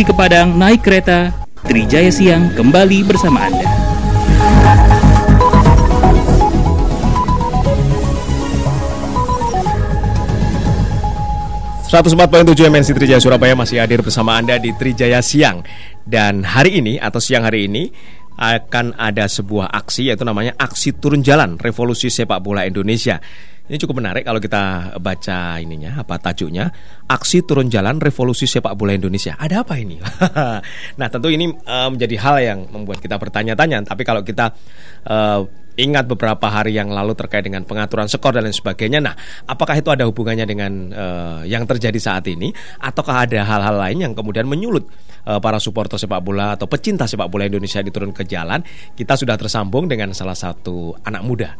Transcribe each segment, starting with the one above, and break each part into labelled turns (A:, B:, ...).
A: pergi ke Padang naik kereta, Trijaya Siang kembali bersama Anda.
B: tujuh MNC Trijaya Surabaya masih hadir bersama Anda di Trijaya Siang Dan hari ini atau siang hari ini akan ada sebuah aksi yaitu namanya Aksi Turun Jalan Revolusi Sepak Bola Indonesia ini cukup menarik kalau kita baca ininya apa tajuknya Aksi Turun Jalan Revolusi Sepak Bola Indonesia. Ada apa ini? nah tentu ini uh, menjadi hal yang membuat kita bertanya-tanya. Tapi kalau kita uh, ingat beberapa hari yang lalu terkait dengan pengaturan skor dan lain sebagainya. Nah, apakah itu ada hubungannya dengan uh, yang terjadi saat ini, ataukah ada hal-hal lain yang kemudian menyulut para supporter sepak bola atau pecinta sepak bola Indonesia diturun ke jalan? Kita sudah tersambung dengan salah satu anak muda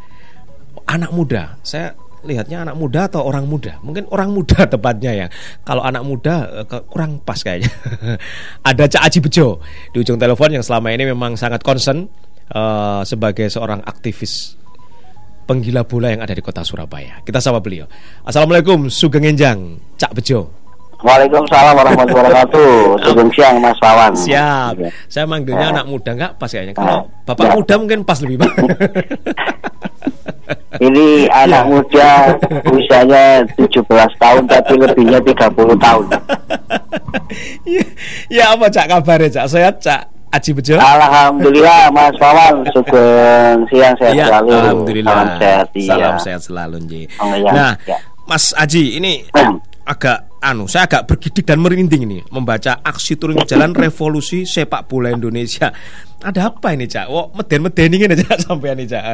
B: anak muda. Saya lihatnya anak muda atau orang muda? Mungkin orang muda tepatnya ya. Kalau anak muda eh, kurang pas kayaknya. Ada Cak Aji Bejo di ujung telepon yang selama ini memang sangat concern uh, sebagai seorang aktivis penggila bola yang ada di kota Surabaya. Kita sapa beliau. Assalamualaikum Sugeng Enjang, Cak Bejo.
C: Waalaikumsalam warahmatullahi wabarakatuh. Sugeng siang Mas Wawan.
B: Siap. Ya. Saya manggilnya ya. anak muda nggak pas kayaknya. Kalau ya. bapak ya. muda mungkin pas lebih pak.
C: Ini anak ya. muda usianya 17 tahun tapi lebihnya 30 tahun.
B: ya, ya apa Cak kabarnya Cak? Sehat Cak? Aji Bejo?
C: Alhamdulillah Mas Wawan Sugeng siang sehat ya, selalu
B: Alhamdulillah Salam sehat iya. Salam sehat selalu Nji. Oh, ya, Nah ya. Mas Aji ini agak anu saya agak bergidik dan merinding ini membaca aksi turun jalan revolusi sepak bola Indonesia. Ada apa ini cak? Wah meden-meden ini cak sampai ini cak.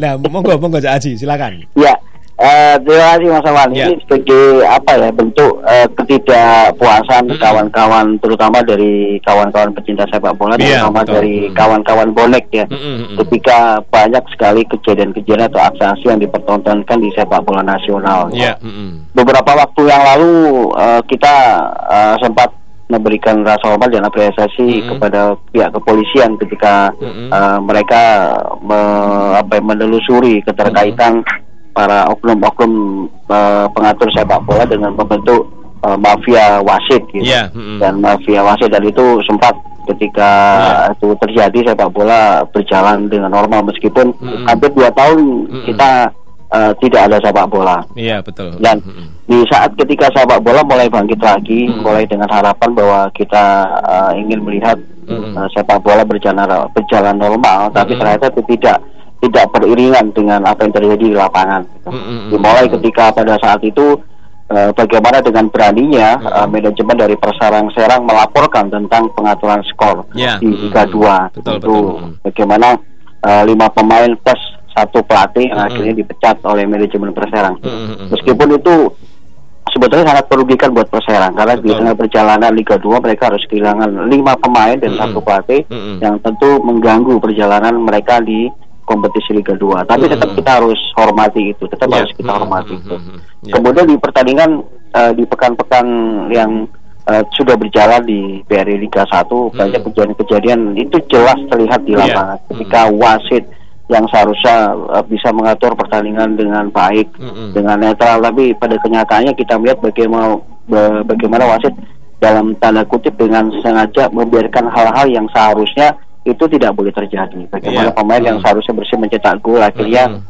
B: Nah monggo monggo cak Aji silakan.
C: Ya Uh, terima kasih Mas Awan. Ya. Ini sebagai apa ya bentuk uh, ketidakpuasan mm -hmm. kawan-kawan terutama dari kawan-kawan pecinta sepak bola yeah, terutama betul. dari kawan-kawan bonek ya. Mm -hmm. Ketika banyak sekali kejadian-kejadian atau aksi-aksi yang dipertontonkan di sepak bola nasional. Yeah. Mm -hmm. Beberapa waktu yang lalu uh, kita uh, sempat memberikan rasa hormat dan apresiasi mm -hmm. kepada pihak kepolisian ketika mm -hmm. uh, mereka me, apa, menelusuri keterkaitan mm -hmm para oknum-oknum uh, pengatur sepak bola dengan membentuk uh, mafia wasit gitu yeah. mm-hmm. dan mafia wasit dan itu sempat ketika yeah. itu terjadi sepak bola berjalan dengan normal meskipun mm-hmm. hampir dua tahun mm-hmm. kita uh, tidak ada sepak bola.
B: Iya yeah, betul.
C: Dan mm-hmm. di saat ketika sepak bola mulai bangkit lagi, mm-hmm. mulai dengan harapan bahwa kita uh, ingin melihat mm-hmm. uh, sepak bola berjalan berjalan normal, mm-hmm. tapi ternyata itu tidak tidak beriringan dengan apa yang terjadi di lapangan. Mm-hmm. Dimulai ketika pada saat itu uh, bagaimana dengan beraninya mm-hmm. uh, manajemen dari Persarang Serang melaporkan tentang pengaturan skor yeah. di Liga mm-hmm. 2 betul, itu betul. bagaimana uh, lima pemain plus satu pelatih yang mm-hmm. akhirnya dipecat oleh manajemen Perserang. Mm-hmm. Meskipun itu sebetulnya sangat merugikan buat Perserang karena Betul. di tengah perjalanan Liga 2 mereka harus kehilangan lima pemain dan mm -hmm. satu pelatih mm -hmm. yang tentu mengganggu perjalanan mereka di kompetisi Liga 2. Tapi tetap kita harus hormati itu, tetap yeah. harus kita hormati itu. Yeah. Kemudian di pertandingan uh, di pekan-pekan yang uh, sudah berjalan di BRI Liga 1 banyak kejadian-kejadian itu jelas terlihat di iya. lapangan yeah. ketika wasit yang seharusnya uh, bisa mengatur pertandingan dengan baik, dengan netral, tapi pada kenyataannya kita melihat bagaimana bagaimana wasit dalam tanda kutip dengan sengaja membiarkan hal-hal yang seharusnya itu tidak boleh terjadi. Bagaimana yeah. pemain mm. yang seharusnya bersih mencetak gol akhirnya mm.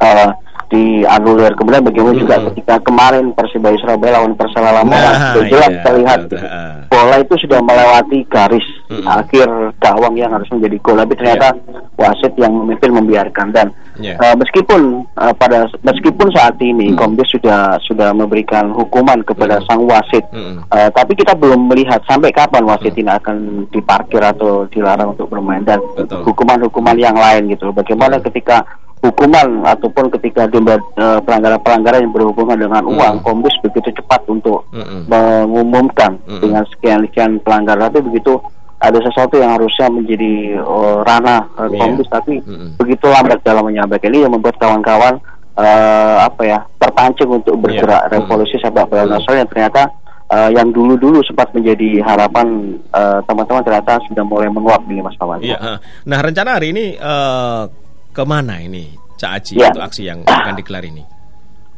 C: uh, dianulir. Kemudian bagaimana mm. juga ketika kemarin Persibaya Surabaya lawan Persela Lamongan nah, jelas yeah, terlihat uh, bola itu sudah melewati garis mm. akhir gawang yang harus menjadi gol, tapi ternyata yeah. wasit yang memimpin membiarkan dan yeah. uh, meskipun uh, pada meskipun saat ini mm. Komdes sudah sudah memberikan hukuman kepada mm. sang wasit, mm. uh, tapi kita belum melihat sampai kapan wasit mm. ini akan diparkir atau dilarang untuk bermain dan hukuman-hukuman yang lain gitu. Bagaimana mm. ketika hukuman ataupun ketika denda uh, pelanggaran-pelanggaran yang berhubungan dengan uang, mm. Kombus begitu cepat untuk mm mengumumkan mm dengan sekian-sekian pelanggaran, tapi begitu ada sesuatu yang harusnya menjadi uh, ranah uh, Kombus, tapi mm-hmm. begitu lambat dalam menyampaikan ini yang membuat kawan-kawan uh, apa ya terpancing untuk iya. bergerak yeah. revolusi mm-hmm. sepak bola nasional yang ternyata uh, yang dulu-dulu sempat menjadi harapan uh, teman-teman ternyata sudah mulai menguap nih Mas Pawan.
B: Iya. Nah rencana hari ini uh, ke mana ini Cak Aji yeah. untuk aksi yang akan digelar ini?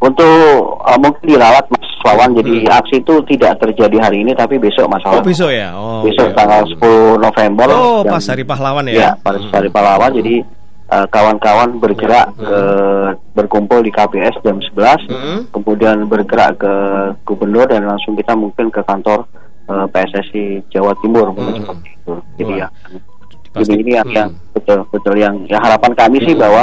C: Untuk uh, mungkin dirawat Mas Wawan. Jadi hmm. aksi itu tidak terjadi hari ini tapi besok Mas Wawan.
B: Oh besok ya. Oh,
C: besok okay. tanggal 10 November.
B: Oh pas hari pahlawan ya.
C: Ya pas hmm. hari pahlawan. Jadi eh, kawan-kawan uh, bergerak hmm. ke berkumpul di KPS jam 11, hmm. kemudian bergerak ke gubernur dan langsung kita mungkin ke kantor uh, PSSI Jawa Timur hmm. seperti itu. Jadi Wah. ya. Pasti. Jadi ini yang, hmm. yang betul betul yang, yang harapan kami hmm. sih bahwa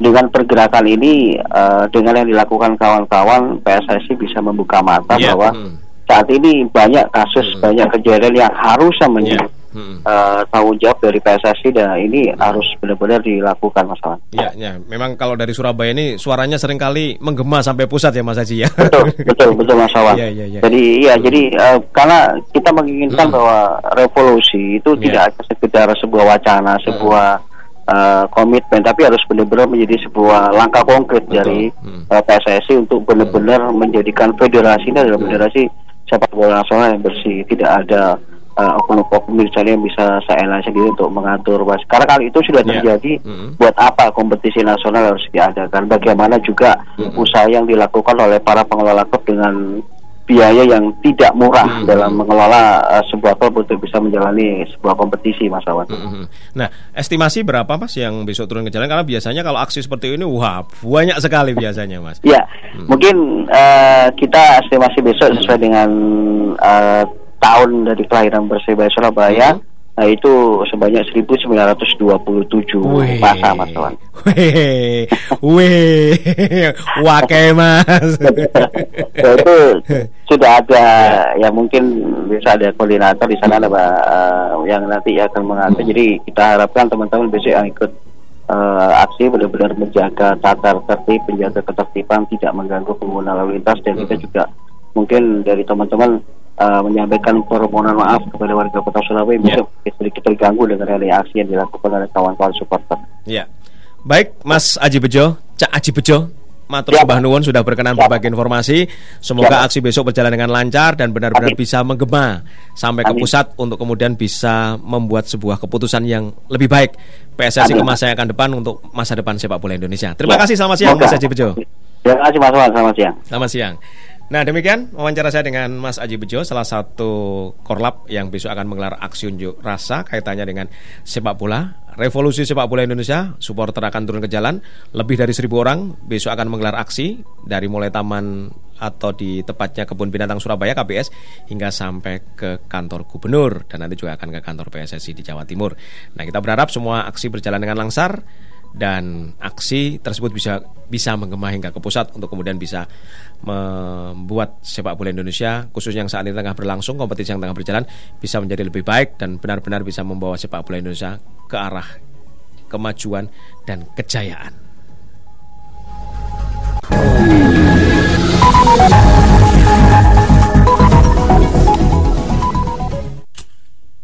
C: dengan pergerakan ini uh, dengan yang dilakukan kawan-kawan PSSI bisa membuka mata yeah. bahwa hmm. saat ini banyak kasus hmm. banyak kejadian yang harusnya menjadi yeah. Hmm. Uh, tanggung jawab dari PSSI dan ini hmm. harus benar-benar dilakukan masalah.
B: Ya, ya, memang kalau dari Surabaya ini suaranya sering kali menggema sampai pusat ya Mas Haji ya.
C: Betul, betul, betul Mas Awan. Ya, ya, ya. Jadi iya, jadi uh, karena kita menginginkan hmm. bahwa revolusi itu ya. tidak sekedar sebuah wacana, sebuah hmm uh, komitmen tapi harus benar-benar menjadi sebuah langkah konkret Betul. dari hmm. uh, PSSI untuk benar-benar hmm. menjadikan federasi ini adalah hmm. federasi sepak bola nasional yang bersih tidak ada uh, oknum-oknum misalnya yang bisa saya sendiri untuk mengatur mas karena kali itu sudah ya. terjadi yeah. hmm. buat apa kompetisi nasional harus diadakan bagaimana juga hmm. usaha yang dilakukan oleh para pengelola klub dengan biaya yang tidak murah hmm. dalam mengelola uh, sebuah klub untuk bisa menjalani sebuah kompetisi Mas Awan. Hmm, hmm.
B: Nah, estimasi berapa Mas yang besok turun ke jalan karena biasanya kalau aksi seperti ini wah banyak sekali biasanya Mas.
C: Ya, hmm. mungkin uh, kita estimasi besok sesuai dengan uh, tahun dari kelahiran Persebaya Surabaya. Hmm Nah itu sebanyak 1927 Wih. masa mas.
B: Wih, wih, wakai mas.
C: nah, itu sudah ada ya. mungkin bisa ada koordinator di sana ada uh, yang nanti akan mengatur. Hmm. Jadi kita harapkan teman-teman besok yang ikut uh, aksi benar-benar menjaga tata tertib, menjaga ketertiban, tidak mengganggu pengguna lalu lintas dan hmm. kita juga mungkin dari teman-teman uh, menyampaikan permohonan maaf kepada warga Kota Surabaya yeah. bisa sedikit terganggu dengan reaksi yang dilakukan oleh kawan-kawan supporter.
B: Ya. Yeah. Baik, Mas Aji Bejo, Cak Aji Bejo, Matur ya. Nuwun sudah berkenan ya. berbagi informasi. Semoga ya. aksi besok berjalan dengan lancar dan benar-benar bisa menggema sampai Amin. ke pusat untuk kemudian bisa membuat sebuah keputusan yang lebih baik PSSI ke masa yang akan depan untuk masa depan sepak bola Indonesia. Terima ya. kasih selamat siang Mas Aji Bejo.
C: Terima kasih Mas Selamat siang.
B: Selamat siang. Nah demikian wawancara saya dengan Mas Aji Bejo Salah satu korlap yang besok akan menggelar aksi unjuk rasa Kaitannya dengan sepak bola. Revolusi sepak bola Indonesia Supporter akan turun ke jalan. Lebih dari seribu orang besok akan menggelar aksi Dari mulai taman atau di tepatnya Kebun Binatang Surabaya KBS Hingga sampai ke kantor gubernur. Dan nanti juga akan ke kantor PSSI di Jawa Timur. Nah kita berharap semua aksi berjalan dengan langsar dan aksi tersebut bisa bisa menggema hingga ke pusat untuk kemudian bisa membuat sepak bola Indonesia khususnya yang saat ini tengah berlangsung kompetisi yang tengah berjalan bisa menjadi lebih baik dan benar-benar bisa membawa sepak bola Indonesia ke arah kemajuan dan kejayaan.